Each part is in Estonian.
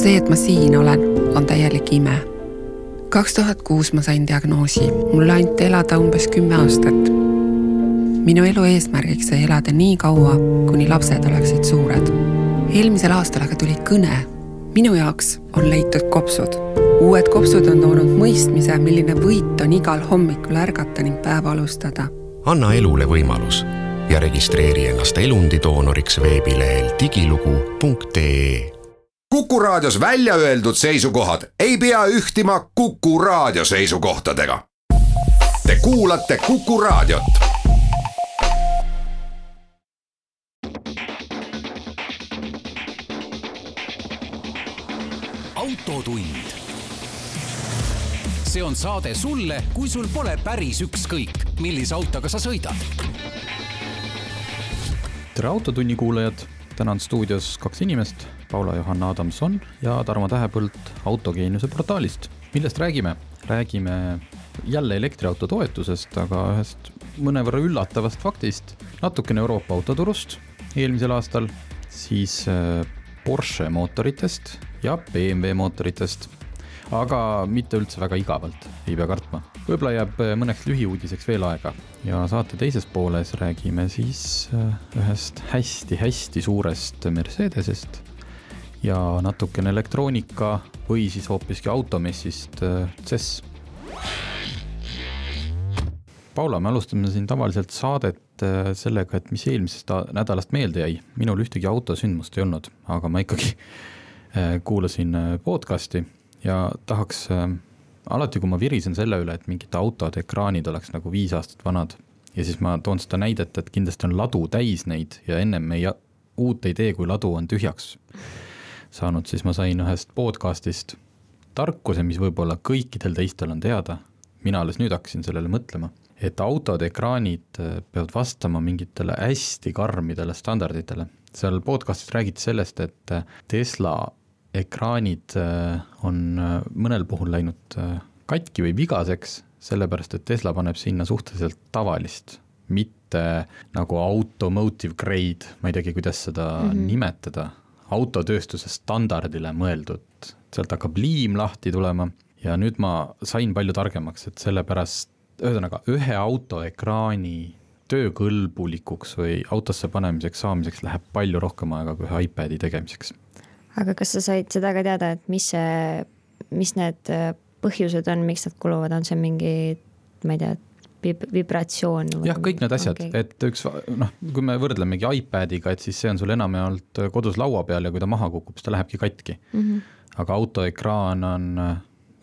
see, et ma siin olen, on täielik ime. kaks tuhat kuus ma sain diagnoosi, mulle anti elada umbes kümme aastat. minu elu eesmärgiks sai elada nii kaua, kuni lapsed oleksid suured. eelmisel aastal aga tuli kõne. minu jaoks on leitud kopsud. uued kopsud on toonud mõistmise, milline võit on igal hommikul ärgata ning päeva alustada. anna elule võimalus ja registreeri ennast elundidoonoriks veebilehel digilugu.ee Kuku Raadios välja öeldud seisukohad ei pea ühtima Kuku Raadio seisukohtadega. Te kuulate Kuku Raadiot. autotund. see on saade sulle, kui sul pole päris ükskõik, millise autoga sa sõidad. tere, Autotunni kuulajad, täna on stuudios kaks inimest Paula-Johanna Adamson ja Tarmo Tähepõld Autogeeniuse portaalist. millest räägime? räägime jälle elektriauto toetusest, aga ühest mõnevõrra üllatavast faktist, natukene Euroopa autoturust eelmisel aastal, siis äh, Porsche mootoritest ja BMW mootoritest. aga mitte üldse väga igavalt, ei pea kartma. võib-olla jääb äh, mõneks lühiuudiseks veel aega ja saate teises pooles räägime siis äh, ühest hästi-hästi suurest Mercedesest ja natukene elektroonika või siis hoopiski automessist CES. Paula, me alustame siin tavaliselt saadet äh, sellega, et mis eelmisest nädalast meelde jäi. minul ühtegi autosündmust ei olnud, aga ma ikkagi äh, kuulasin äh, podcast'i ja tahaks alati, kui ma virisen selle üle, et mingite autode ekraanid oleks nagu viis aastat vanad ja siis ma toon seda näidet, et kindlasti on ladu täis neid ja ennem ei, uut ei tee, kui ladu on tühjaks saanud, siis ma sain ühest podcast'ist tarkuse, mis võib-olla kõikidel teistel on teada. mina alles nüüd hakkasin sellele mõtlema, et autode ekraanid äh, peavad vastama mingitele hästi karmidele standarditele. seal podcast'is räägiti sellest, et äh, Tesla ekraanid äh, on mõnel puhul läinud katki või vigaseks, sellepärast et Tesla paneb sinna suhteliselt tavalist, mitte nagu automotive grade, ma ei teagi, kuidas seda mm -hmm. nimetada autotööstuse standardile mõeldud, sealt hakkab liim lahti tulema ja nüüd ma sain palju targemaks, et sellepärast, ühesõnaga ühe auto ekraani töökõlbulikuks või autosse panemiseks saamiseks läheb palju rohkem aega kui ühe iPadi tegemiseks. aga kas sa said seda ka teada, et mis see, mis need põhjused on, miks nad kuluvad, on see mingi, ma ei tea, vib-, vibratsioon. jah, kõik need asjad okay., et üks noh, kui me võrdlemegi iPadiga, et siis see on sul enamjaolt kodus laua peal ja kui ta maha kukub, siis ta lähebki katki mm. -hmm. aga autoekraan on äh,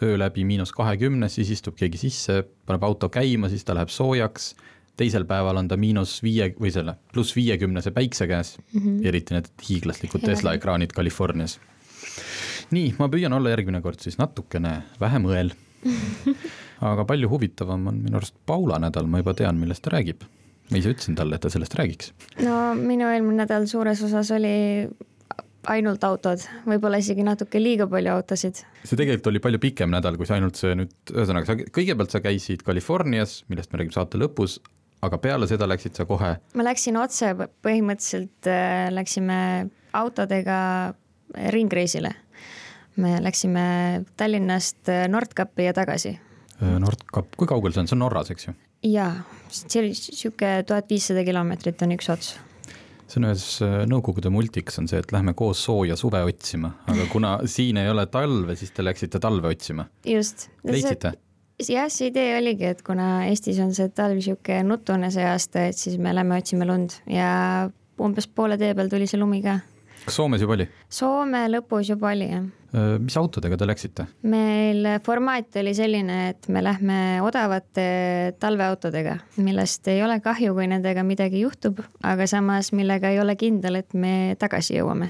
öö läbi miinus kahekümnes, siis istub keegi sisse, paneb auto käima, siis ta läheb soojaks, teisel päeval on ta miinus viie või selle pluss viiekümnese päikse käes mm, -hmm. eriti need hiiglaslikud Tesla ekraanid Californias. nii, ma püüan olla järgmine kord siis natukene vähem õel aga palju huvitavam on minu arust Paula nädal, ma juba tean, millest ta räägib. ma ise ütlesin talle, et ta sellest räägiks. no minu eelmine nädal suures osas oli ainult autod, võib-olla isegi natuke liiga palju autosid. see tegelikult oli palju pikem nädal, kui see ainult see nüüd, ühesõnaga sa kõigepealt sa käisid Californias, millest me räägime saate lõpus, aga peale seda läksid sa kohe? ma läksin otse, põhimõtteliselt äh, läksime autodega ringreisile. me läksime Tallinnast Nordkapi ja tagasi Äh, Nordkap, kui kaugel see on, see on Norras, eks ju? jaa, sihuke tuhat viissada kilomeetrit on üks ots. see on ühes äh, Nõukogude multiks on see, et lähme koos sooja suve otsima, aga kuna siin ei ole talve, siis te läksite talve otsima. just. leidsite? jah, see idee oligi, et kuna Eestis on see talv sihuke nutune see aasta, et siis me lähme otsime lund ja umbes poole tee peal tuli see lumi ka. kas Soomes juba oli? Soome lõpus juba oli, jah Äh, mis autodega te läksite? meil formaat oli selline, et me lähme odavate talveautodega, millest ei ole kahju, kui nendega midagi juhtub, aga samas, millega ei ole kindel, et me tagasi jõuame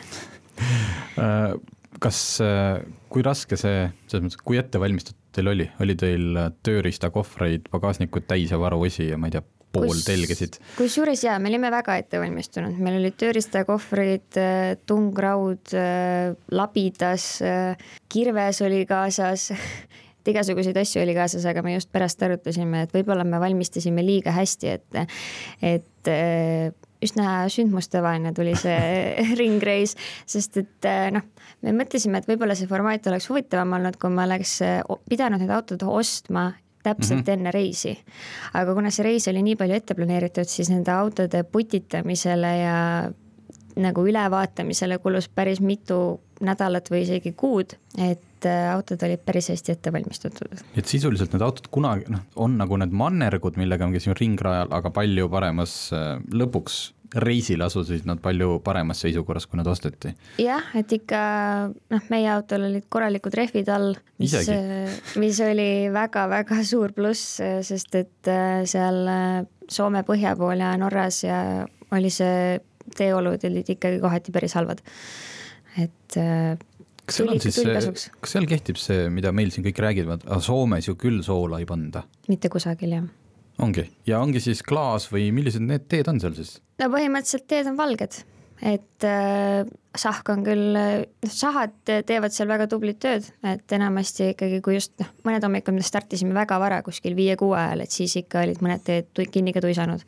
äh, kas, äh, kui raske see, selles mõttes, kui ettevalmistatud teil oli, oli teil tööriistakohvreid, pagasnikud täis ja varuosi ja ma ei tea, pooltelgesid. kusjuures jaa, me olime väga ettevalmistunud, meil olid tööriistakohvrid, äh, tungraud, äh, labidas, äh, kirves oli kaasas et igasuguseid asju oli kaasas, aga me just pärast arutasime, et võib-olla me valmistasime liiga hästi, et, et üsna sündmustevaheline tuli see ringreis, sest et noh, me mõtlesime, et võib-olla see formaat oleks huvitavam olnud, kui me oleks pidanud need autod ostma täpselt mm -hmm. enne reisi. aga kuna see reis oli nii palju ette planeeritud, siis nende autode putitamisele ja nagu ülevaatamisele kulus päris mitu nädalat või isegi kuud, et äh, autod olid päris hästi ette valmistatud. et sisuliselt need autod kunagi noh, on nagu need mannergud, millega me käisime ringrajal, aga palju paremas äh, lõpuks reisile asusid nad palju paremas seisukorras, kui nad osteti. jah, et ikka noh, meie autol olid korralikud rehvid all, mis, mis oli väga-väga suur pluss, sest et äh, seal äh, Soome põhja pool ja Norras ja oli see, teeolud olid ikkagi kohati päris halvad. et äh, kas seal on siis kas seal kehtib see, mida meil siin kõik räägivad, Soomes ju küll soola ei panda? mitte kusagil, jah ongi, ja ongi siis klaas või millised need teed on seal siis? no põhimõtteliselt teed on valged, et äh, sahk on küll, noh sahad teevad seal väga tublit tööd, et enamasti ikkagi, kui just noh, mõned hommikud me startisime väga vara, kuskil viie-kuue ajal, et siis ikka olid mõned teed kinni ka tuisanud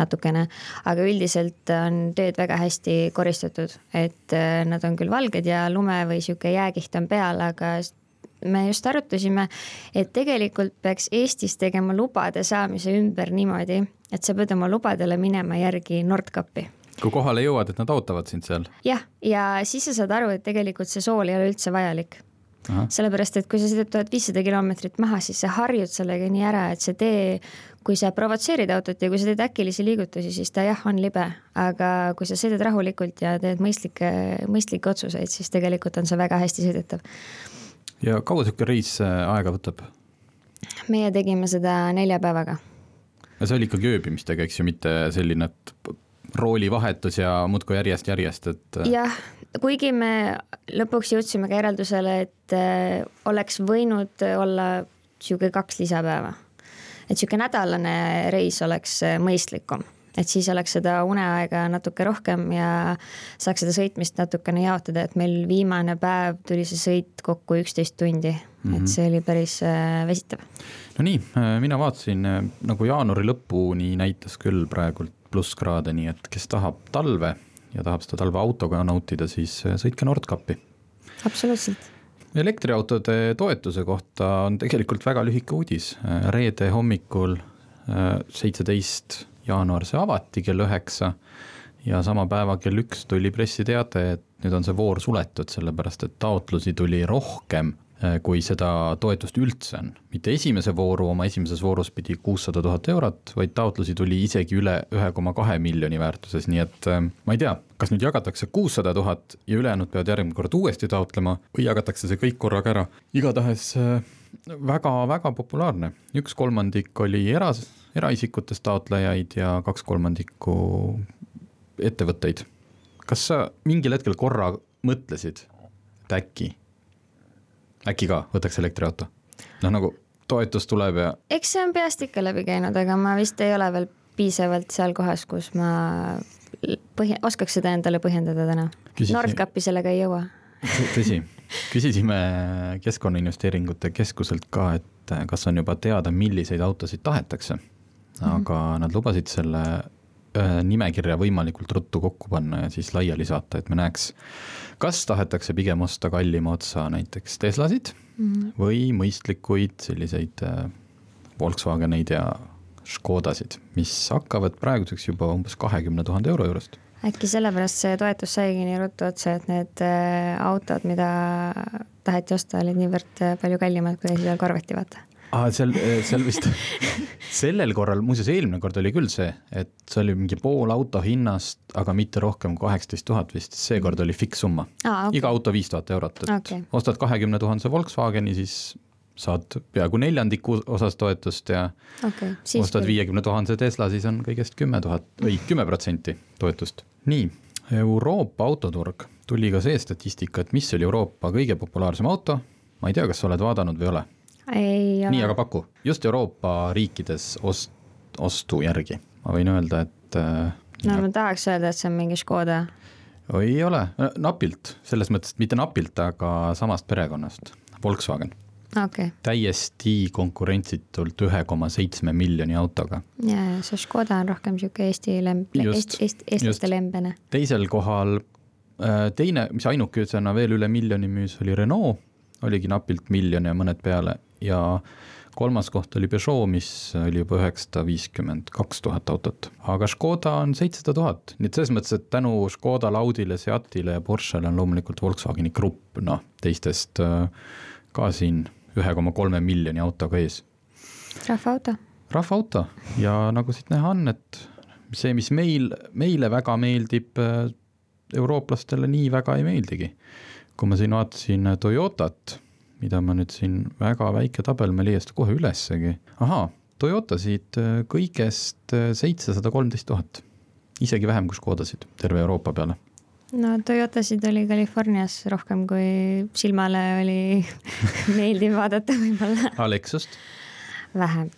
natukene. aga üldiselt on teed väga hästi koristatud, et äh, nad on küll valged ja lume või sihuke jääkiht on peal, aga me just arutasime, et tegelikult peaks Eestis tegema lubade saamise ümber niimoodi, et sa pead oma lubadele minema järgi Nordkapi kui kohale jõuad, et nad ootavad sind seal? jah, ja siis sa saad aru, et tegelikult see sool ei ole üldse vajalik. sellepärast, et kui sa sõidad tuhat viissada kilomeetrit maha, siis sa harjud sellega nii ära, et see tee, kui sa provotseerid autot ja kui sa teed äkilisi liigutusi, siis ta jah, on libe, aga kui sa sõidad rahulikult ja teed mõistlikke, mõistlikke otsuseid, siis tegelikult on see väga hästi sõidetav ja kaua sihuke reis äh, aega võtab? meie tegime seda nelja päevaga. ja see oli ikkagi ööbimistega, eks ju, mitte selline, et roolivahetus ja muudkui järjest-järjest, et. Äh, jah, kuigi me lõpuks jõudsime ka järeldusele, et äh, oleks võinud olla sihuke kaks lisapäeva. et sihuke nädalane reis oleks mõistlikum et siis oleks seda uneaega natuke rohkem ja saaks seda sõitmist natukene jaotada, et meil viimane päev tuli see sõit kokku üksteist tundi mm, -hmm. et mhm. see oli päris äh, väsitav. no nii, äh, mina vaatasin äh, nagu jaanuari lõpuni näitas küll praegult plusskraade, nii et kes tahab talve ja tahab seda talve autoga nautida, siis sõitke Nordkapi. absoluutselt elektriautode toetuse kohta on tegelikult väga lühike uudis, reede hommikul seitseteist jaanuar see avati kell üheksa ja sama päeva kell üks tuli pressiteade, et nüüd on see voor suletud, sellepärast et taotlusi tuli rohkem, eh, kui seda toetust üldse on. mitte esimese vooru oma esimeses voorus pidi kuussada tuhat eurot, vaid taotlusi tuli isegi üle ühe koma kahe miljoni väärtuses, nii et eh, ma ei tea, kas nüüd jagatakse kuussada tuhat ja ülejäänud peavad järgmine kord uuesti taotlema või jagatakse see kõik korraga ära, igatahes väga-väga eh, populaarne, üks kolmandik oli eras eraisikutest taotlejaid ja kaks kolmandikku ettevõtteid. kas sa mingil hetkel korra mõtlesid, et äkki, äkki ka võtaks elektriauto? noh, nagu toetus tuleb ja. eks see on peast ikka läbi käinud, aga ma vist ei ole veel piisavalt seal kohas, kus ma põhja, oskaks seda endale põhjendada täna. Nordkapi sellega ei jõua tõsi, küsisime Keskkonnainvesteeringute Keskuselt ka, et kas on juba teada, milliseid autosid tahetakse aga mm -hmm. nad lubasid selle ühe nimekirja võimalikult ruttu kokku panna ja siis laiali saata, et me näeks, kas tahetakse pigem osta kallima otsa näiteks Teslasid mm -hmm. või mõistlikuid selliseid äh, Volkswageneid ja Škodasid, mis hakkavad praeguseks juba umbes kahekümne tuhande euro juurest. äkki sellepärast see toetus saigi nii ruttu otsa, et need äh, autod, mida taheti osta, olid niivõrd äh, palju kallimad, kui esialgu arvati, vaata aa, seal, eh, seal vist sellel korral, muuseas eelmine kord oli küll see, et see oli mingi pool auto hinnast, aga mitte rohkem kui kaheksateist tuhat vist, seekord oli fikssumma ah,. Okay. iga auto viis tuhat eurot, et okay. ostad kahekümne tuhandese Volkswageni, siis saad peaaegu neljandiku osas toetust ja okay, ostad viiekümne tuhandese Tesla, siis on kõigest kümme tuhat või kümme protsenti toetust. nii, Euroopa autoturg, tuli ka see statistika, et mis oli Euroopa kõige populaarsem auto, ma ei tea, kas sa oled vaadanud või ei ole. Nii, aga paku, just Euroopa riikides ost-, ostu järgi, ma võin öelda, et äh,. no ma tahaks öelda, et see on mingi Škoda. ei ole, napilt, selles mõttes, et mitte napilt, aga samast perekonnast, Volkswagen. Okei. Okay., täiesti konkurentsitult ühe koma seitsme miljoni autoga. Ja, see Škoda on rohkem sihuke Eesti lemb, Eesti, Eesti, eestlaste lembene. teisel kohal äh, teine, mis ainukesena veel üle miljoni müüs, oli Renault, oligi napilt miljon ja mõned peale. Ja kolmas koht oli Peugeot, mis oli juba üheksasada viiskümmend kaks tuhat autot, aga Škoda on seitsesada tuhat, nii et selles mõttes, et tänu Škodale, Audile, Seatile ja Porschele on loomulikult Volkswageni grupp, noh, teistest äh, ka siin ühe koma kolme miljoni autoga ees. Rahvaauto. rahvaauto ja nagu siit näha on, et see, mis meil, meile väga meeldib, eurooplastele nii väga ei meeldigi. Kui ma siin vaatasin Toyotat, mida ma nüüd siin, väga väike tabel, ma ei leia seda kohe ülessegi, ahaa, Toyotasid äh, kõigest äh, seitsesada kolmteist tuhat, isegi vähem kui Škodasid terve Euroopa peale. no Toyotasid oli Californias rohkem kui silmale oli meeldiv vaadata võib-olla Alexust, vähem.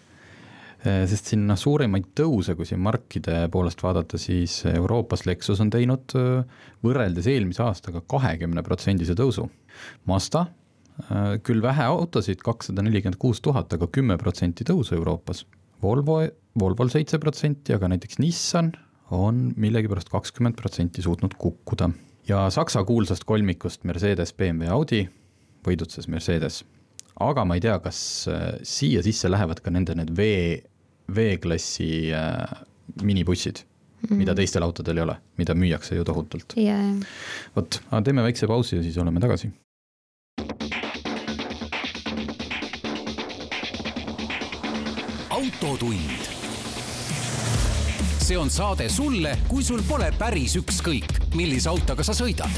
Sest siin noh, suuremaid tõuse, kui siin markide poolest vaadata, siis Euroopas Lexus on teinud äh, võrreldes eelmise aastaga kahekümne protsendise tõusu. Mazda äh, küll vähe autosid, kakssada nelikümmend kuus tuhat, aga kümme protsenti tõusu Euroopas. Volvo, Volvol seitse protsenti, aga näiteks Nissan on millegipärast kakskümmend protsenti suutnud kukkuda. ja Saksa kuulsast kolmikust Mercedes, BMW, Audi võidutses Mercedes. aga ma ei tea, kas siia sisse lähevad ka nende need V, V-klassi äh, minibussid mm, -hmm. mida teistel autodel ei ole, mida müüakse ju tohutult. ja, ja vot, aga teeme väikse pausi ja siis oleme tagasi. autotund. see on saade sulle, kui sul pole päris ükskõik, millise autoga sa sõidad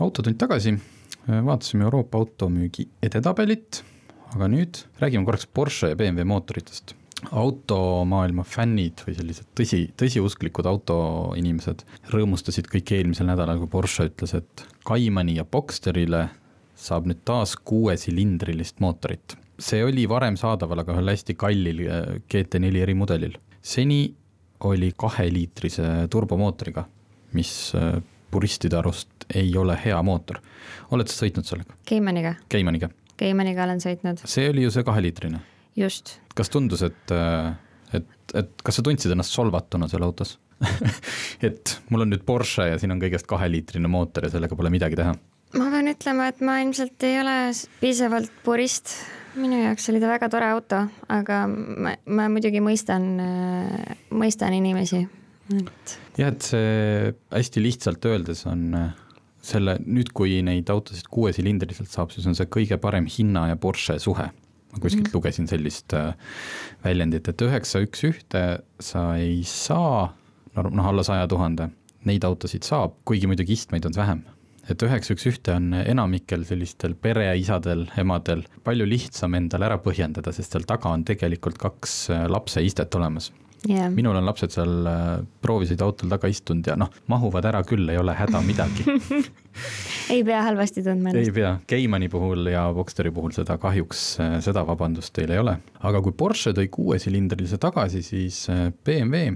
autotund tagasi, vaatasime Euroopa automüügi edetabelit, aga nüüd räägime korraks Porsche ja BMW mootoritest. automaailma fännid või sellised tõsi, tõsiusklikud autoinimesed rõõmustasid kõik eelmisel nädalal, kui Porsche ütles, et Caimani ja Boxsterile saab nüüd taas kuuesilindrilist mootorit. see oli varem saadaval, aga ühel hästi kallil äh, GT4 erimudelil. seni oli kaheliitrise turbomootoriga, mis äh, puristide arust ei ole hea mootor. oled sa sõitnud sellega, Keimaniga, Keimaniga? Keimaniga olen sõitnud, see oli ju see kaheliitrine. just. kas tundus, et, et, et kas sa tundsid ennast solvatuna seal autos? et mul on nüüd Porsche ja siin on kõigest kaheliitrine mootor ja sellega pole midagi teha. ma pean ütlema, et ma ilmselt ei ole piisavalt purist. minu jaoks oli ta väga tore auto, aga ma, ma muidugi mõistan, mõistan inimesi, et jah, et see hästi lihtsalt öeldes on äh, selle nüüd, kui neid autosid kuuesilindriliselt saab, siis on see kõige parem hinna ja Porsche suhe. ma kuskilt mm. lugesin sellist äh, väljendit, et üheksa üks ühte sa ei saa, noh alla saja tuhande, neid autosid saab, kuigi muidugi istmeid on vähem et üheksa üks ühte on enamikel sellistel pereisadel, emadel palju lihtsam endale ära põhjendada, sest seal taga on tegelikult kaks äh, lapseistet olemas jah, minul on lapsed seal äh, proovisid autol taga istunud ja noh, mahuvad ära küll, ei ole häda midagi. ei pea halvasti tundma ei ennast. pea, Keimani puhul ja Boxsteri puhul seda kahjuks, seda vabandust teil ei ole. aga kui Porsche tõi kuuesilindrilise tagasi, siis äh, BMW,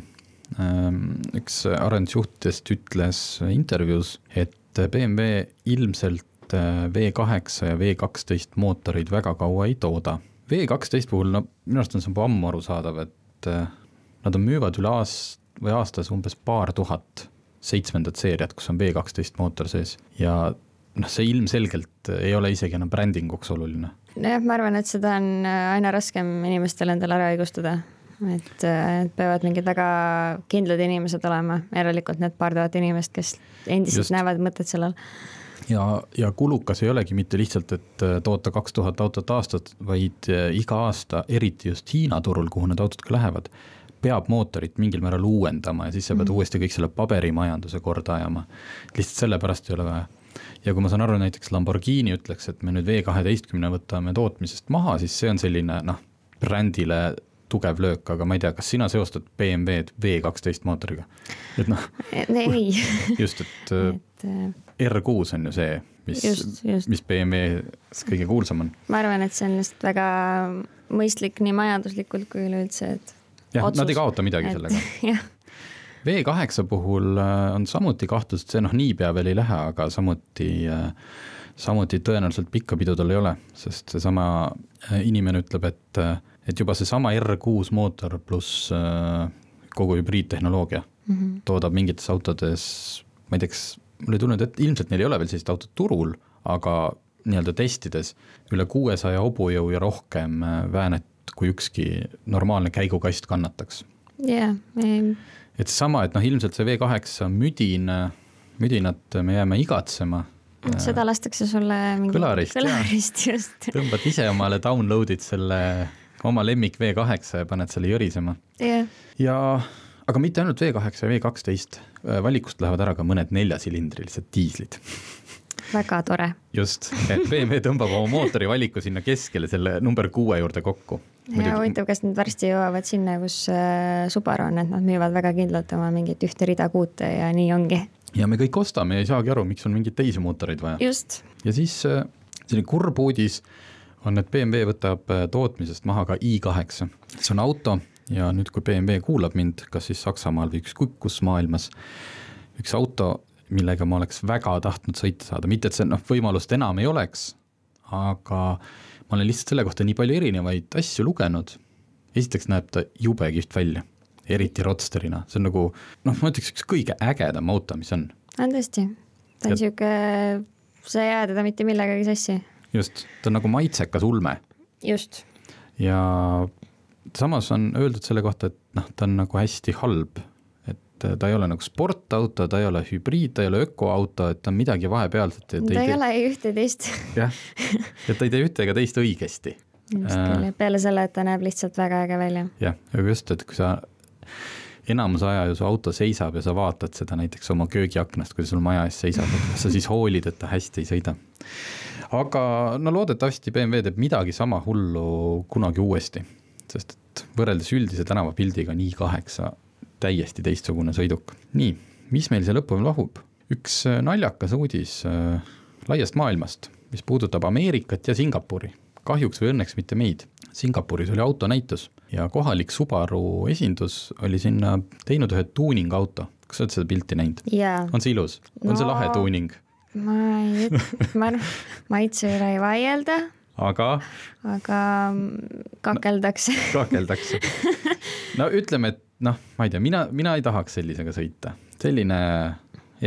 üks arendusjuhtidest ütles intervjuus, et BMW ilmselt äh, V8 ja V12 mootoreid väga kaua ei tooda. V12 puhul, no minu arust on see juba ammu arusaadav, et äh, nad on müüvad üle aast- või aastas umbes paar tuhat seitsmendat seeriat, kus on V12 mootor sees ja noh, see ilmselgelt ei ole isegi enam brändinguks oluline. nojah, ma arvan, et seda on äh, aina raskem inimestel endale ära õigustada. et äh, et peavad mingid väga kindlad inimesed olema, järelikult need paar tuhat inimest, kes endiselt Just. Näevad mõtet sellel. ja, ja kulukas ei olegi mitte lihtsalt, et äh, toota kaks tuhat autot aastas, vaid iga aasta, eriti just Hiina turul, kuhu need autod ka lähevad, peab mootorit mingil määral uuendama ja siis sa pead mm. uuesti kõik selle paberimajanduse korda ajama. lihtsalt sellepärast ei ole vaja. ja kui ma saan aru, näiteks Lamborghini ütleks, et me nüüd V kaheteistkümne võtame tootmisest maha, siis see on selline noh, brändile tugev löök, aga ma ei tea, kas sina seostad BMW-d V kaksteist mootoriga? et noh, ei, just, et äh, et äh, R6 on ju see, mis Just, just., mis BMW-s kõige kuulsam on. ma arvan, et see on lihtsalt väga mõistlik nii majanduslikult kui üleüldse, et jah, nad ei kaota midagi et sellega. jah, V8 puhul äh, on samuti kahtlus, et see noh, niipea veel ei lähe, aga samuti, äh, samuti tõenäoliselt pikka pidu tal ei ole, sest seesama äh, inimene ütleb, et, et juba seesama R6 mootor pluss kogu hübriidtehnoloogia mm -hmm. toodab mingites autodes, ma ei tea, kas mul ei tulnud, et ilmselt neil ei ole veel sellist autot turul, aga nii-öelda testides üle kuuesaja hobujõu ja rohkem väänet, kui ükski normaalne käigukast kannataks. jah yeah,, et seesama, et noh, ilmselt see V8 müdin, müdinat me jääme igatsema. seda lastakse sulle mingi kõlarist, kõlarist, just. tõmbad ise omale download'id selle oma lemmik V8 ja paned selle jõrisema yeah.. ja aga mitte ainult V8 ja V12, valikust lähevad ära ka mõned neljasilindrilised diislid väga tore. just, et BMW tõmbab oma mootori valiku sinna keskele selle number kuue juurde kokku ja huvitav, kas nad varsti jõuavad sinna, kus äh, Subaru on, et nad müüvad väga kindlalt oma mingit ühte rida kuute ja nii ongi. ja me kõik ostame ja ei saagi aru, miks on mingeid teisi mootoreid vaja. just. ja siis äh, selline kurb uudis on, et BMW võtab äh, tootmisest maha ka i8. see on auto ja nüüd, kui BMW kuulab mind, kas siis Saksamaal või ükskõik kus maailmas, üks auto, millega ma oleks väga tahtnud sõita saada, mitte et see noh, võimalust enam ei oleks, aga ma olen lihtsalt selle kohta nii palju erinevaid asju lugenud. esiteks näeb ta jube kihvt välja, eriti Roadsterina, see on nagu noh, ma ütleks üks kõige ägedam auto, mis on. on tõesti, ta on ja... sihuke, sa ei aja teda mitte millegagi sassi. just, ta on nagu maitsekas ulme. just. ja samas on öeldud selle kohta, et noh, ta on nagu hästi halb et ta ei ole nagu sportauto, ta ei ole hübriid, ta ei ole ökoauto, et ta on midagi vahepealset. ta ei, ei ole ei ühte teist. jah, et ta ei tee ühte ega teist õigesti. just küll, peale selle, et ta näeb lihtsalt väga äge välja. jah, aga just, et kui sa enamus aja ju su auto seisab ja sa vaatad seda näiteks oma köögiaknast, kui sul maja ees seisab, et kas sa siis hoolid, et ta hästi ei sõida. aga no loodetavasti BMW teeb midagi sama hullu kunagi uuesti, sest et võrreldes üldise tänavapildiga on i8 täiesti teistsugune sõiduk. nii, mis meil siia lõppu lahub? üks äh, naljakas uudis äh, laiast maailmast, mis puudutab Ameerikat ja Singapuri. kahjuks või õnneks mitte meid. Singapuris oli autonäitus ja kohalik Subaru esindus oli sinna teinud ühe tuuningauto. kas sa oled seda pilti näinud yeah.? on see ilus, on no, see lahe tuuning? ma ei, ma maitse üle ei vaielda aga? aga kakeldakse kakeldakse. no ütleme, et noh, ma ei tea, mina, mina ei tahaks sellisega sõita, selline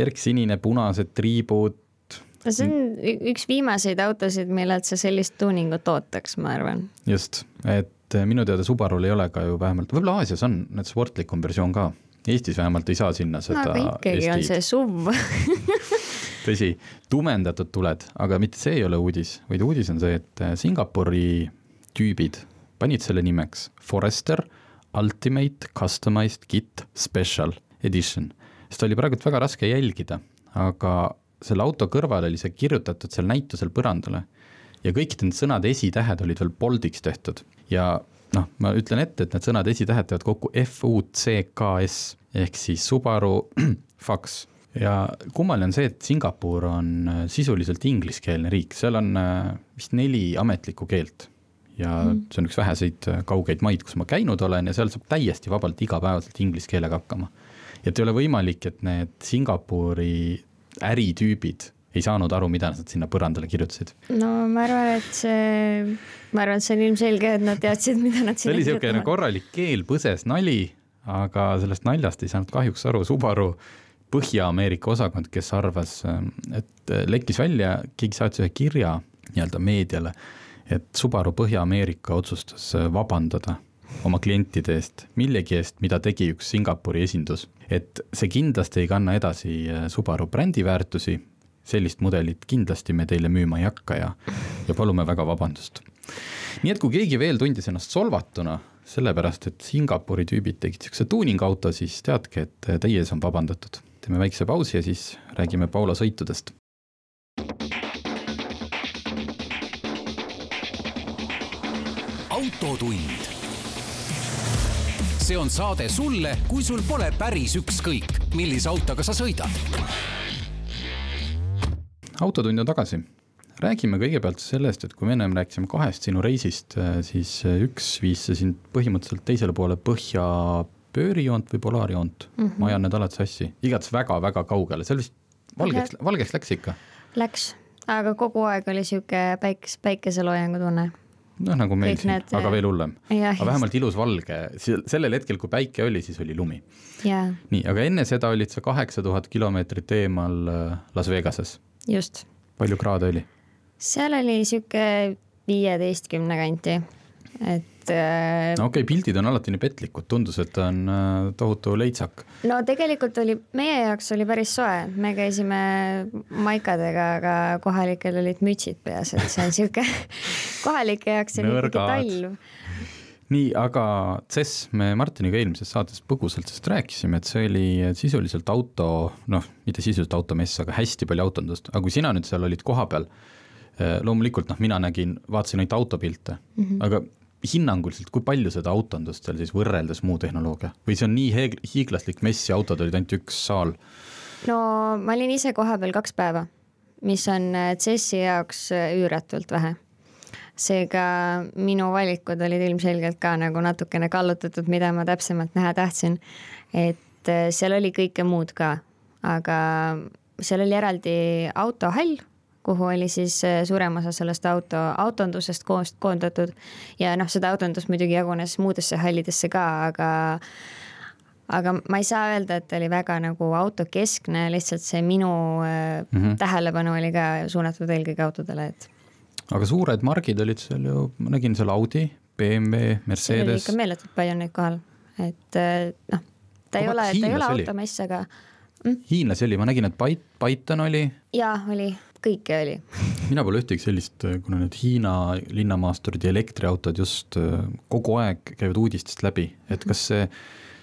erksinine, punased triibud. no see on üks viimaseid autosid, millelt sa sellist tuuningut ootaks, ma arvan. just, et minu teada Subarul ei ole ka ju vähemalt, võib-olla Aasias on need sportlikum versioon ka. Eestis vähemalt ei saa sinna seda no, aga ikkagi Eestit. on see SUV tõsi, tumendatud tuled, aga mitte see ei ole uudis, vaid uudis on see, et Singapuri tüübid panid selle nimeks Forester Ultimate Customized Kit Special Edition. seda oli praegult väga raske jälgida, aga selle auto kõrval oli see kirjutatud seal näitusel põrandale ja kõikide nende sõnade esitähed olid veel boldiks tehtud. Ja noh, ma ütlen ette, et need sõnad esitähed teevad kokku F U C K S ehk siis Subaru Fax. Ja kummaline on see, et Singapur on sisuliselt ingliskeelne riik, seal on äh, vist neli ametlikku keelt ja mm. see on üks väheseid äh, kaugeid maid, kus ma käinud olen ja seal saab täiesti vabalt igapäevaselt inglise keelega hakkama. et ei ole võimalik, et need Singapuri äritüübid ei saanud aru, mida nad sinna põrandale kirjutasid. no ma arvan, et see, ma arvan, et see on ilmselge, et nad teadsid, mida nad sinna see oli niisugune korralik keelpõses nali, aga sellest naljast ei saanud kahjuks aru Subaru Põhja-Ameerika osakond, kes arvas, et lekkis välja, keegi saatis ühe kirja nii-öelda meediale et Subaru Põhja-Ameerika otsustas äh, vabandada oma klientide eest millegi eest, mida tegi üks Singapuri esindus. et see kindlasti ei kanna edasi äh, Subaru brändiväärtusi, sellist mudelit kindlasti me teile müüma ei hakka ja, ja palume väga vabandust. nii et kui keegi veel tundis ennast solvatuna, sellepärast et Singapuri tüübid tegid niisuguse tuuningauto, siis teadke, et äh, teie ees on vabandatud. teeme väikse pausi ja siis räägime Paula sõitudest autotund. see on saade sulle, kui sul pole päris ükskõik, millise autoga sa sõidad. autotund on tagasi. räägime kõigepealt sellest, et kui me ennem rääkisime kahest sinu reisist, siis üks viis sind põhimõtteliselt teisele poole põhja pöörijoont või polaarjoont mm, -hmm. ma ajan need alati sassi, igatahes väga-väga kaugele, seal vist valgeks, valgeks läks ikka. Läks, aga kogu aeg oli sihuke päikes, päikeseloojangu tunne noh, nagu meil siin aga veel hullem. aga vähemalt ilus valge, sellel hetkel, kui päike oli, siis oli lumi. nii, aga enne seda olid sa kaheksa tuhat kilomeetrit eemal äh, Las Vegases. just. palju kraade oli? seal oli sihuke viieteistkümne kanti, et et äh, no okei okay,, pildid on alati nii petlikud, tundus, et ta on äh, tohutu leitsak. no tegelikult oli, meie jaoks oli päris soe, me käisime maikadega, aga kohalikel olid mütsid peas, et see on sihuke kohalike jaoks selline talv. Nii, aga CES, me Martiniga eelmises saates põgusalt sellest rääkisime, et see oli sisuliselt auto, noh, mitte sisuliselt automess, aga hästi palju autondust, aga kui sina nüüd seal olid kohapeal, äh, loomulikult noh, mina nägin, vaatasin ainult autopilte. Mm, -hmm. aga hinnanguliselt, kui palju seda autondust seal siis võrreldes muu tehnoloogia või see on nii heeg-, hiiglaslik mess ja autod olid ainult üks saal? no ma olin ise kohapeal kaks päeva, mis on äh, CES-i jaoks äh, üüratult vähe. seega minu valikud olid ilmselgelt ka nagu natukene kallutatud, mida ma täpsemalt näha tahtsin. et äh, seal oli kõike muud ka, aga seal oli eraldi autohall kuhu oli siis äh, suurem osa sellest auto, autondusest koos, koondatud. ja noh, seda autondust muidugi jagunes muudesse hallidesse ka, aga aga ma ei saa öelda, et oli väga nagu autokeskne, lihtsalt see minu mm -hmm. tähelepanu oli ka suunatud eelkõige autodele, et. aga suured margid olid seal ju, ma nägin seal Audi, BMW, Mercedes. seal oli ikka meeletult palju neid kohal, et äh, noh, ta ei ole, ta ei ole automess, aga mm?. hiinlasi oli, ma nägin, et Python oli. jaa, oli kõike oli. Mina pole ühtegi sellist, kuna need Hiina linnamaasturid ja elektriautod just äh, kogu aeg käivad uudistest läbi, et kas see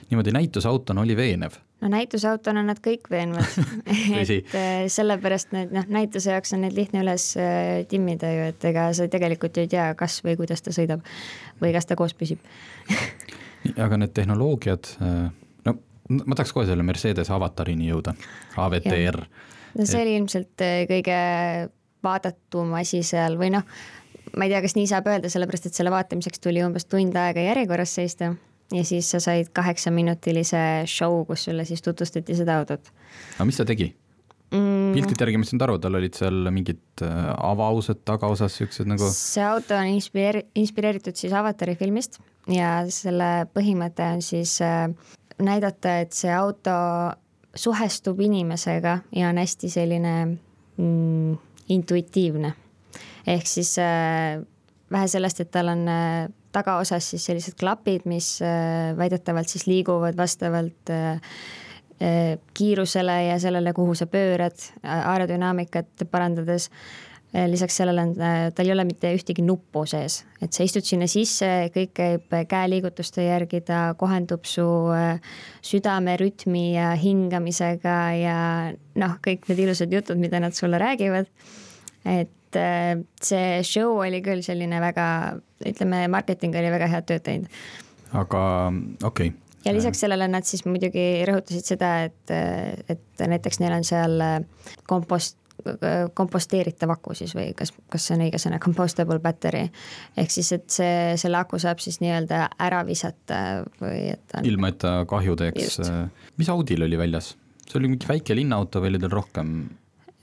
niimoodi näitusautona oli veenev? no näitusautona on nad kõik veenvad. Et äh, sellepärast need noh, näituse jaoks on need lihtne üles äh, timmida ju, et ega sa tegelikult ju ei tea, kas või kuidas ta sõidab või kas ta koos püsib. Aga need tehnoloogiad, no ma tahaks kohe selle Mercedes avatarini jõuda, AVTR no see oli ilmselt äh, kõige vaadatum asi seal või noh, ma ei tea, kas nii saab öelda, sellepärast et selle vaatamiseks tuli umbes tund aega järjekorras seista ja siis sa said kaheksaminutilise show, kus sulle siis tutvustati seda autot. aga mis ta tegi? mm. piltide järgi ma sain aru, tal olid seal mingid äh, avaused tagaosas, siuksed nagu. see auto on inspireeri-, inspireeritud siis Avatari filmist ja selle põhimõte on siis äh, näidata, et see auto suhestub inimesega ja on hästi selline mm, intuitiivne. ehk siis äh, vähe sellest, et tal on äh, tagaosas siis sellised klapid, mis äh, väidetavalt siis liiguvad vastavalt äh, äh kiirusele ja sellele, kuhu sa pöörad, aerodünaamikat parandades lisaks sellele on, äh, tal ei ole mitte ühtegi nuppu sees, et sa istud sinna sisse, kõik käib käeliigutuste järgi, ta kohendub su äh, südamerütmi ja hingamisega ja noh, kõik need ilusad jutud, mida nad sulle räägivad. et see show oli küll selline väga, ütleme, marketing oli väga head tööd teinud. aga okei okay ja lisaks sellele nad siis muidugi rõhutasid seda, et, et näiteks neil on seal kompost, komposteeritav aku siis või kas, kas see on õige sõna, compostable battery. ehk siis, et see, selle aku saab siis nii-öelda ära visata või et on.... ilma, et ta kahju teeks. mis Audil oli väljas? see oli mingi väike linnaauto või oli tal rohkem?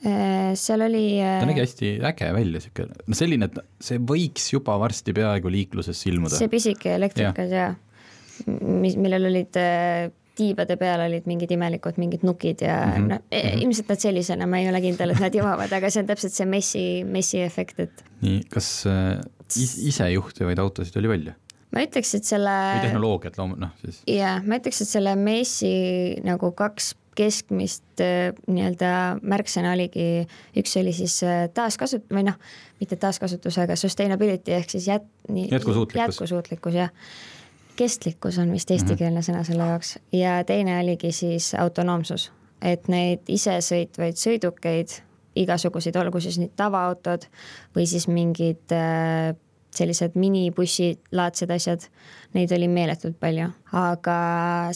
Äh, seal oli. ta nägi äh, hästi äge välja, sihuke, no selline, et see võiks juba varsti peaaegu liiklusesse ilmuda. see pisike elektrikas ja, ja, mis, millel olid äh, tiibade peal olid mingid imelikud mingid nukid ja mm -hmm. noh, mhm. ilmselt nad sellisena, ma ei ole kindel, et nad jõuavad, aga see on täpselt see messi, messi efekt, et. nii, kas äh, isejuhtivaid autosid oli välja? ma ütleks, et selle. või tehnoloogiat loom-, noh siis. jaa, ma ütleks, et selle messi nagu kaks keskmist äh, nii-öelda märksõna oligi, üks oli siis äh, taaskasut- või noh, mitte taaskasutus, aga sustainability ehk siis jät-. jätkusuutlikkus. jätkusuutlikkus, jah kestlikkus on vist eestikeelne sõna selle jaoks. Ja teine oligi siis autonoomsus, et neid isesõitvaid sõidukeid, igasuguseid, olgu siis need tavaautod või siis mingid äh, sellised minibussilaadsed asjad, neid oli meeletult palju. aga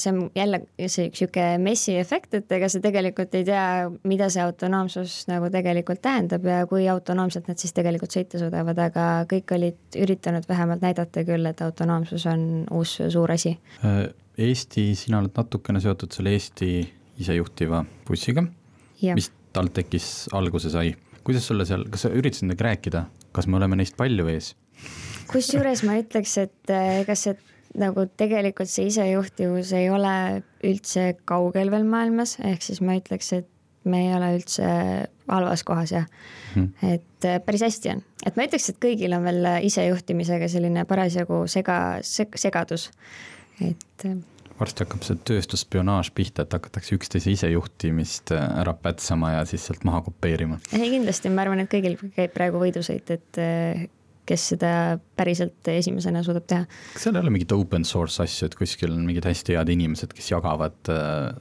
see on jälle see üks sihuke messi efekt, et ega sa tegelikult ei tea, mida see autonoomsus nagu tegelikult tähendab ja kui autonoomselt nad siis tegelikult sõita suudavad, aga kõik olid üritanud vähemalt näidata küll, et autonoomsus on uus suur asi. Äh, Eesti, sina oled natukene seotud selle Eesti isejuhtiva bussiga, mis talt tekkis, alguse sai. kuidas sulle seal, kas sa üritasid nendega rääkida, kas me oleme neist palju ees? Kusjuures ma ütleks, et äh, ega see nagu tegelikult see isejuhtivus ei ole üldse kaugel veel maailmas, ehk siis ma ütleks, et me ei ole üldse halvas kohas jah Mhm. et äh, päris hästi on, et ma ütleks, et kõigil on veel isejuhtimisega selline parasjagu sega seg,, segadus. et äh, varsti hakkab see tööstusspionaaž pihta, et hakatakse üksteise isejuhtimist ära pätsama ja siis sealt maha kopeerima. ei kindlasti, ma arvan, et kõigil käib praegu võidusõit, et kes seda päriselt esimesena suudab teha. kas seal ei ole mingit open source asju, et kuskil on mingid hästi head inimesed, kes jagavad äh,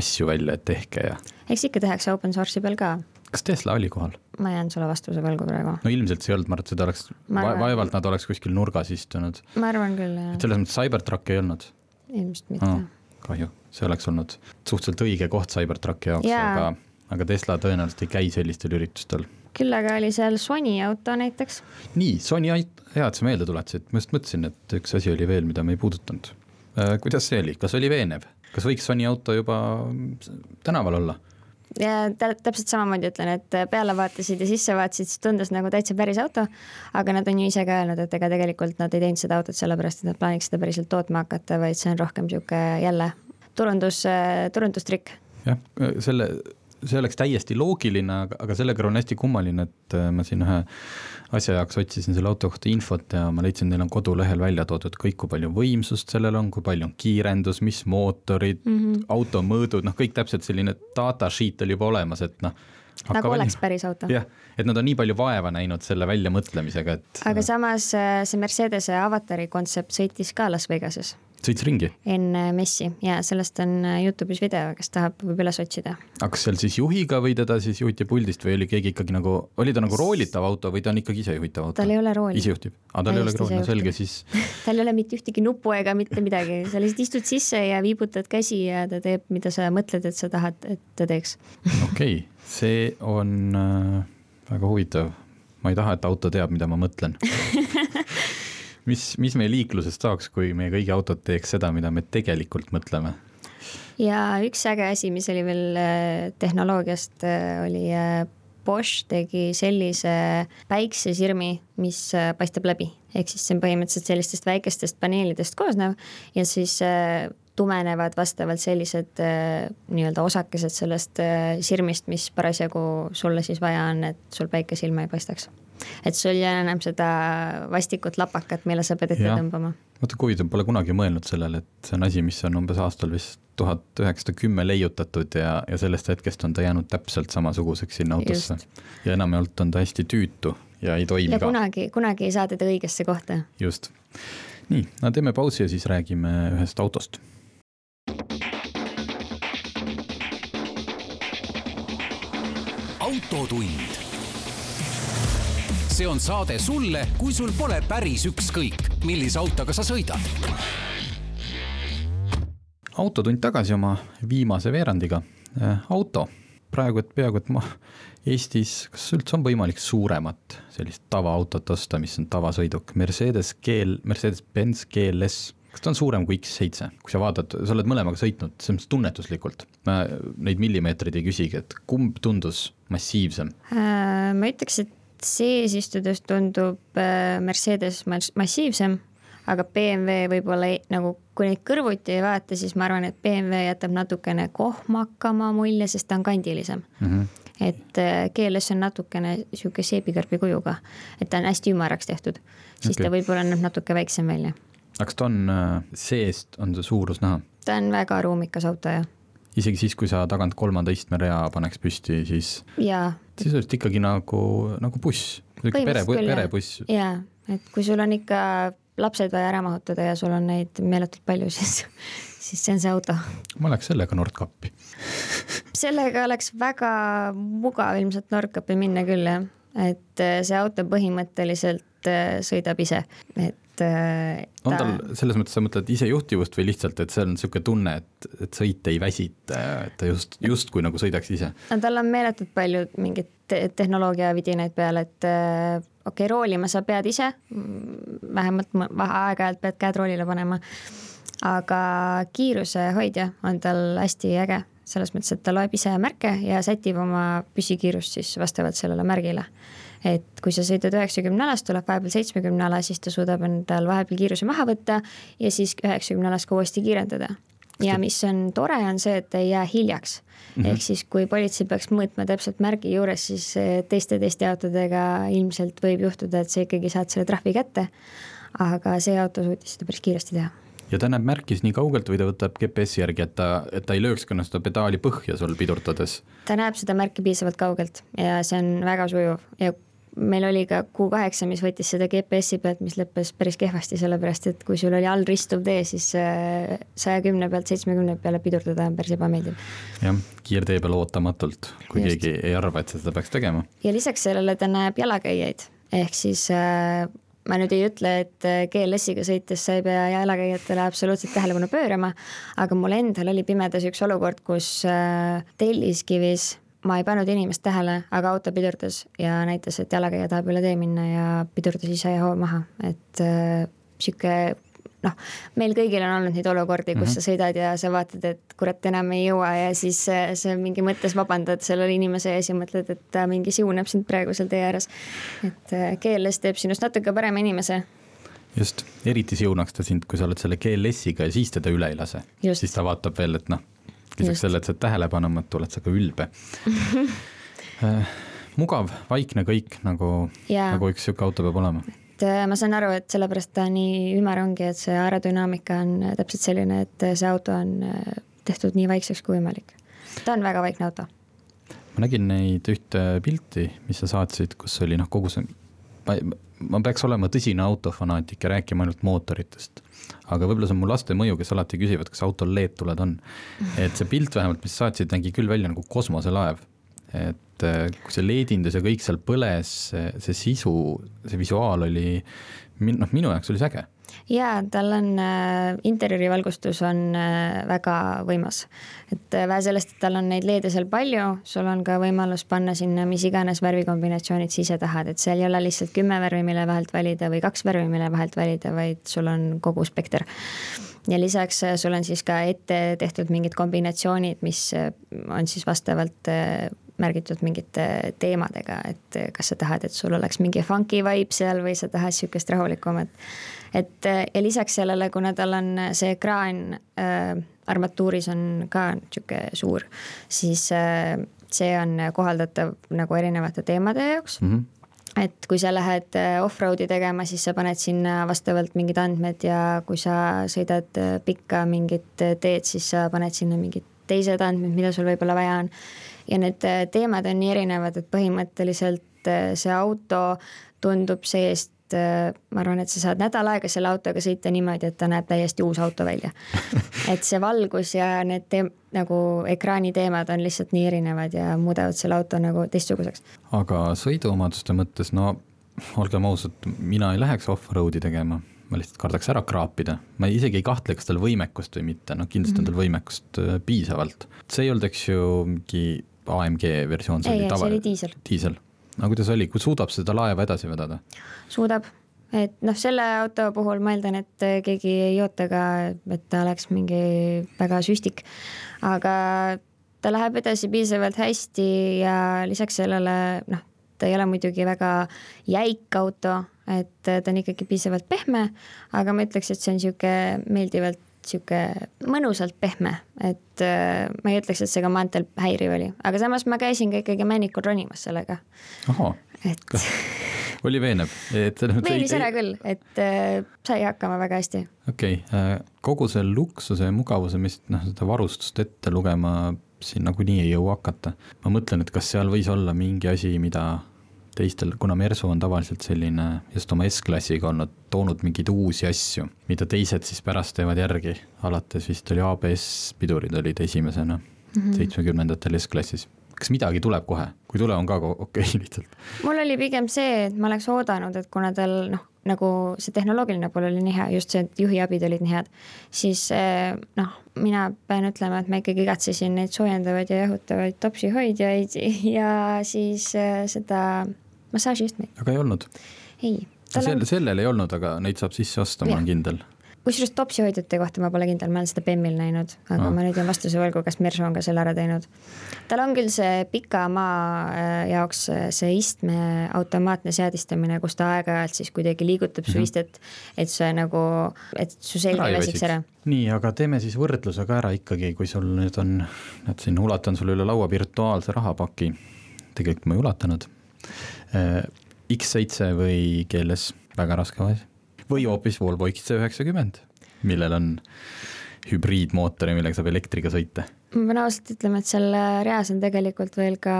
asju välja, et tehke ja eks ikka tehakse open source'i peal ka, kas Tesla oli kohal? ma jään sulle vastuse võlgu praegu. no ilmselt see ei olnud, ma arvan, et seda oleks arvan- vaevalt nad oleks kuskil nurgas istunud, ma arvan küll jah et, selles mõttes Cybertrucki ei olnud ilmselt mitte oh,. kahju, see oleks olnud suhteliselt õige koht Cybertrucki jaoks, Jaa. aga, aga Tesla tõenäoliselt ei käi sellistel üritustel. Küll aga oli seal Sony auto näiteks, nii, Sony, hea, et sa meelde tuletasid, ma just mõtlesin, et üks asi oli veel, mida me ei puudutanud. kuidas see oli, kas oli veenev, kas võiks Sony auto juba tänaval olla? ja tä- täpselt samamoodi ütlen, et peale vaatasid ja sisse vaatasid, siis tundus nagu täitsa päris auto, aga nad on ju ise ka öelnud, et ega tegelikult nad ei teinud seda autot sellepärast, et nad plaaniks seda päriselt tootma hakata, vaid see on rohkem niisugune jälle turundus, turundustrikk. jah, selle, see oleks täiesti loogiline, aga, aga selle kõrval on hästi kummaline, et äh, ma siin ühe asja jaoks otsisin selle auto kohta infot ja ma leidsin, neil on kodulehel välja toodud kõik, kui palju võimsust sellel on, kui palju on kiirendus, mis mootorid mm. -hmm. auto mõõdud, noh, kõik täpselt selline data sheet oli juba olemas, et noh. nagu oleks päris auto. jah, et nad on nii palju vaeva näinud selle väljamõtlemisega, et aga samas äh, see Mercedese avatari kontsept sõitis ka Las Vegases sõits ringi. enne messi ja sellest on äh, Youtube'is video, kes tahab, võib üles otsida. aga kas seal siis juhiga või teda siis juhiti puldist või oli keegi ikkagi nagu, oli ta nagu roolitav auto või ta on ikkagi isejuhitav auto? tal ei ole rooli. ise juhtib, aga tal ei ole Täiesti rooli, no selge, siis tal ei ole mitte ühtegi nuppu ega mitte midagi, sa lihtsalt istud sisse ja viibutad käsi ja ta teeb, mida sa mõtled, et sa tahad, et ta teeks. okei see on äh, väga huvitav. ma ei taha, et auto teab, mida ma mõtlen. mis, mis meie liiklusest saaks, kui meie kõigi autod teeks seda, mida me tegelikult mõtleme? ja üks äge asi, mis oli veel äh, tehnoloogiast, oli äh, Bosch tegi sellise päiksesirmi, mis äh, paistab läbi, ehk siis see on põhimõtteliselt sellistest väikestest paneelidest koosnev ja siis äh, tumenevad vastavalt sellised äh, nii-öelda osakesed sellest äh, sirmist, mis parasjagu sulle siis vaja on, et sul päike silma ei paistaks. Et sul ei ole enam seda vastikut lapakat, mille sa pead ette Jah. tõmbama. vaata, kui huvitav, pole kunagi mõelnud sellele, et see on asi, mis on umbes aastal vist tuhat üheksasada kümme leiutatud ja, ja sellest hetkest on ta jäänud täpselt samasuguseks sinna autosse ja enamjaolt on ta hästi tüütu ja ei toimi ja ka. kunagi, kunagi ei saa teda õigesse kohta just. nii, no teeme pausi ja siis räägime ühest autost autotund. See on saade sulle, kui sul pole päris ükskõik, millise autoga sa sõidad. Autotund tagasi oma viimase veerandiga. auto, praegu, et peaaegu, et ma Eestis, kas üldse on võimalik suuremat sellist tavaautot osta, mis on tavasõiduk, Mercedes GL, Mercedes-Benz GLS, kas ta on suurem kui X7, kui sa vaatad, sa oled mõlemaga sõitnud, selles mõttes tunnetuslikult, ma neid millimeetreid ei küsigi, et kumb tundus massiivsem? Äh, ma ütleks, et sees istudes tundub äh, Mercedes mas- massiivsem, aga BMW võib-olla ei- nagu, kui neid kõrvuti ei vaata, siis ma arvan, et BMW jätab natukene kohmakama mulje, sest ta on kandilisem mm. -hmm. et äh, GLS on natukene sihuke seebikarbi kujuga, et ta on hästi ümaraks tehtud, siis okay. Ta võib-olla näeb natuke väiksem välja. aga kas ta on äh, seest, on see suurus näha? ta on väga ruumikas auto ja, isegi siis, kui sa tagant kolmanda istmerea paneks püsti, siis ja sisuliselt ikkagi nagu, nagu buss, pere, perebuss. ja, et kui sul on ikka lapsed vaja ära mahutada ja sul on neid meeletult palju, siis, siis see on see auto. Ma läheks sellega Nordkappi. sellega oleks väga mugav ilmselt Nordkapi minna küll jah, et äh, see auto põhimõtteliselt äh, sõidab ise, et äh, on ta- tal selles mõttes, sa mõtled isejuhtivust või lihtsalt, et see on niisugune tunne, et, et sõit ei väsita et ta just, justkui nagu sõidaks ise? no tal on meeletult palju mingeid te tehnoloogia vidinaid peal, et äh, okei okay,, roolima sa pead ise, vähemalt aeg-ajalt pead käed roolile panema, aga kiirusehoidja on tal hästi äge, selles mõttes, et ta loeb ise märke ja sätib oma püsikiirust siis vastavalt sellele märgile. Et kui sa sõidad üheksakümne alas, tuleb vahepeal seitsmekümne ala, siis ta suudab endal vahepeal kiiruse maha võtta ja siis üheksakümne alas ka uuesti kiirendada ja mis on tore, on see, et ei jää hiljaks mm. -hmm. ehk siis, kui politsei peaks mõõtma täpselt märgi juures, siis eh, teiste testiautodega ilmselt võib juhtuda, et sa ikkagi saad selle trahvi kätte. aga see auto suutis seda päris kiiresti teha ja ta näeb märkis nii kaugelt või ta võtab GPS-i järgi, et ta, et ta ei lööks ka seda pedaali põhja sul pidurdades? ta näeb seda märki piisavalt kaugelt ja see on väga sujuv ja meil oli ka Q8, mis võttis seda GPS-i pealt, mis lõppes päris kehvasti, sellepärast et kui sul oli all ristuv tee, siis äh, saja kümne pealt seitsmekümne peale pidurdada on päris ebameeldiv. jah, kiirtee peal ootamatult, kui Just. keegi ei arva, et sa seda peaks tegema. ja lisaks sellele ta näeb jalakäijaid, ehk siis äh, ma nüüd ei ütle, et äh, GLS-iga sõites sa ei pea jalakäijatele absoluutselt tähelepanu pöörama, aga mul endal oli pimedas üks olukord, kus Telliskivis ma ei pannud inimest tähele, aga auto pidurdas ja näitas, et jalakäija tahab üle tee minna ja pidurdas ise hoo maha, et äh, sihuke noh, meil kõigil on olnud neid olukordi, kus mm -hmm. sa sõidad ja sa vaatad, et kurat, enam ei jõua ja siis äh, sa mingi mõttes vabandad sellele inimese ees ja mõtled, et ta mingi siuneb sind praegu seal tee ääres. et äh, GLS teeb sinust natuke parema inimese just, eriti siunaks ta sind, kui sa oled selle GLS-iga ja siis teda üle ei lase. siis ta vaatab veel, et noh lisaks sellele, et sa oled tähelepanematu, oled sa ka ülbe. Äh, mugav, vaikne kõik nagu, nagu üks sihuke auto peab olema. Et äh, ma saan aru, et sellepärast ta nii ümar ongi, et see aerodünaamika on äh, täpselt selline, et see auto on tehtud nii vaikseks kui võimalik. ta on väga vaikne auto. ma nägin neid ühte pilti, mis sa saatsid, kus oli noh, kogu see, ma, ma peaks olema tõsine autofanaatik ja rääkima ainult mootoritest aga võib-olla see on mu laste mõju, kes alati küsivad, kas autol LED-tuled on. et see pilt vähemalt, mis sa saatsid, nägi küll välja nagu kosmoselaev. et äh, kui see LED-indus ja kõik seal põles, see sisu, see visuaal oli, noh, minu jaoks oli see äge jaa, tal on äh,, interjöörivalgustus on äh, väga võimas. et äh, vähe sellest, et tal on neid LED-e seal palju, sul on ka võimalus panna sinna mis iganes värvikombinatsioonid sa ise tahad, et seal ei ole lihtsalt kümme värvi, mille vahelt valida või kaks värvi, mille vahelt valida, vaid sul on kogu spekter ja lisaks äh, sul on siis ka ette tehtud mingid kombinatsioonid, mis äh, on siis vastavalt äh, märgitud mingite teemadega, et kas sa tahad, et sul oleks mingi funky vibe seal või sa tahad sihukest rahulikumat. et ja lisaks sellele, kuna tal on see ekraan äh, armatuuris on ka sihuke suur, siis äh, see on kohaldatav nagu erinevate teemade jaoks mm. -hmm et kui sa lähed äh, off-road'i tegema, siis sa paned sinna vastavalt mingid andmed ja kui sa sõidad pikka mingit teed, siis sa paned sinna mingid teised andmed, mida sul võib-olla vaja on ja need äh, teemad on nii erinevad, et põhimõtteliselt äh, see auto tundub seest äh, ma arvan, et sa saad nädal aega selle autoga sõita niimoodi, et ta näeb täiesti uus auto välja. et see valgus ja need teem-, nagu ekraani teemad on lihtsalt nii erinevad ja muudavad selle auto nagu teistsuguseks. aga sõiduomaduste mõttes, no olgem ausad, mina ei läheks off-road'i tegema, ma lihtsalt kardaks ära kraapida, ma isegi ei kahtle, kas tal võimekust või mitte, noh kindlasti on tal mhm. võimekust piisavalt. see ei olnud, eks ju, mingi AMG versioon, see ei, oli tava. diisel. diisel, aga kuidas oli, kui suudab seda laeva edasi vedada? suudab, et noh, selle auto puhul ma eeldan, et keegi ei oota ka, et ta oleks mingi väga süstik. aga ta läheb edasi piisavalt hästi ja lisaks sellele noh, ta ei ole muidugi väga jäik auto, et ta on ikkagi piisavalt pehme, aga ma ütleks, et see on niisugune meeldivalt sihuke mõnusalt pehme, et äh, ma ei ütleks, et see ka maanteel häiriv oli, aga samas ma käisin ka ikkagi Männikul ronimas sellega. et oli veenev, et. veenis ära küll, et äh, sai hakkama väga hästi. okei okay, äh,, kogu see luksuse ja mugavuse, mis noh, seda varustust ette lugema siin nagunii ei jõua hakata. ma mõtlen, et kas seal võis olla mingi asi, mida teistel, kuna Mersu on tavaliselt selline just oma S-klassiga olnud, toonud mingeid uusi asju, mida teised siis pärast teevad järgi, alates vist oli ABS pidurid olid esimesena mhm. seitsmekümnendatel mm -hmm. S-klassis kas midagi tuleb kohe, kui tule, on ka okei okay, lihtsalt? mul oli pigem see, et ma oleks oodanud, et kuna tal noh, nagu see tehnoloogiline pool oli nii hea, just see, et juhiabid olid nii head, siis eh, noh, mina pean ütlema, et ma ikkagi igatsesin neid soojendavaid ja jahutavaid topsihoidjaid ja siis eh, seda massaažiistmeid. aga ei olnud? ei. Sel, on... sellel ei olnud, aga neid saab sisse osta, ma olen kindel. kusjuures topsihoidjate kohta ma pole kindel, ma olen seda BEM-il näinud, aga Aa. ah. ma nüüd jään vastuse võlgu, kas Mersu on ka selle ära teinud. tal on küll see pika maa äh, jaoks äh, see istme automaatne seadistamine, kus ta aeg-ajalt siis kuidagi liigutab Mhm. su istet, et see nagu, et su selg ei väsiks ära. nii, aga teeme siis võrdluse ka ära ikkagi, kui sul nüüd on, näed siin ulatan sulle üle laua virtuaalse rahapaki, tegelikult ma ei ulatanud. X7 või GLS, väga raske asi. või hoopis Volvo XC90, millel on hübriidmootor ja millega saab elektriga sõita. ma pean ausalt ütlema, et seal reas on tegelikult veel ka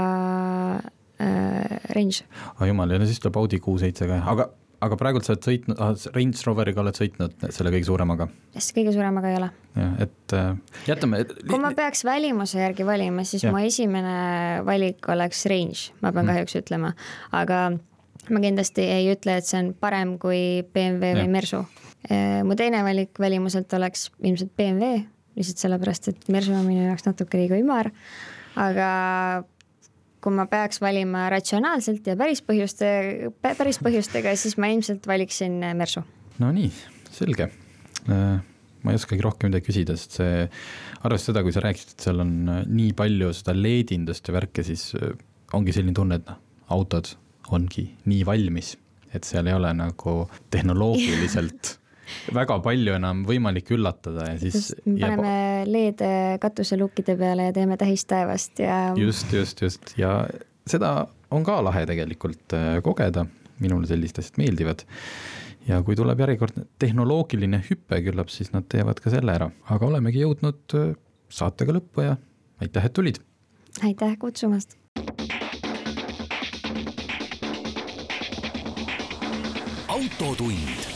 äh, range. ah jumal, ja no siis tuleb Audi Q7 ka, aga, aga praegult sa oled sõitnud ah,, Range Roveriga oled sõitnud selle kõige suuremaga. kes kõige suuremaga ei ole. jah, et äh, jätame. kui ma peaks välimuse järgi valima, siis Jah. ja. mu esimene valik oleks range, ma pean Mhm. kahjuks ütlema, aga ma kindlasti ei ütle, et see on parem kui BMW Jah. või Mersu. mu teine valik välimuselt oleks ilmselt BMW, lihtsalt sellepärast, et Mersu on minu jaoks natuke liiga ümar, aga kui ma peaks valima ratsionaalselt ja päris põhjuste, päris põhjustega, siis ma ilmselt valiksin Mersu. no nii, selge. ma ei oskagi rohkem midagi küsida, sest see, arvestades seda, kui sa rääkisid, et seal on äh, nii palju seda LED-indust ja värke, siis äh, ongi selline tunne, et noh, autod ongi nii valmis, et seal ei ole nagu tehnoloogiliselt väga palju enam võimalik üllatada ja siis. paneme LED katuselukkide peale ja teeme tähistaevast ja. just, just, just ja seda on ka lahe tegelikult äh, kogeda, minule sellised asjad meeldivad. ja kui tuleb järjekordne tehnoloogiline hüpe, küllap siis nad teevad ka selle ära, aga olemegi jõudnud äh, saatega lõppu ja aitäh, et tulid. aitäh kutsumast autotund.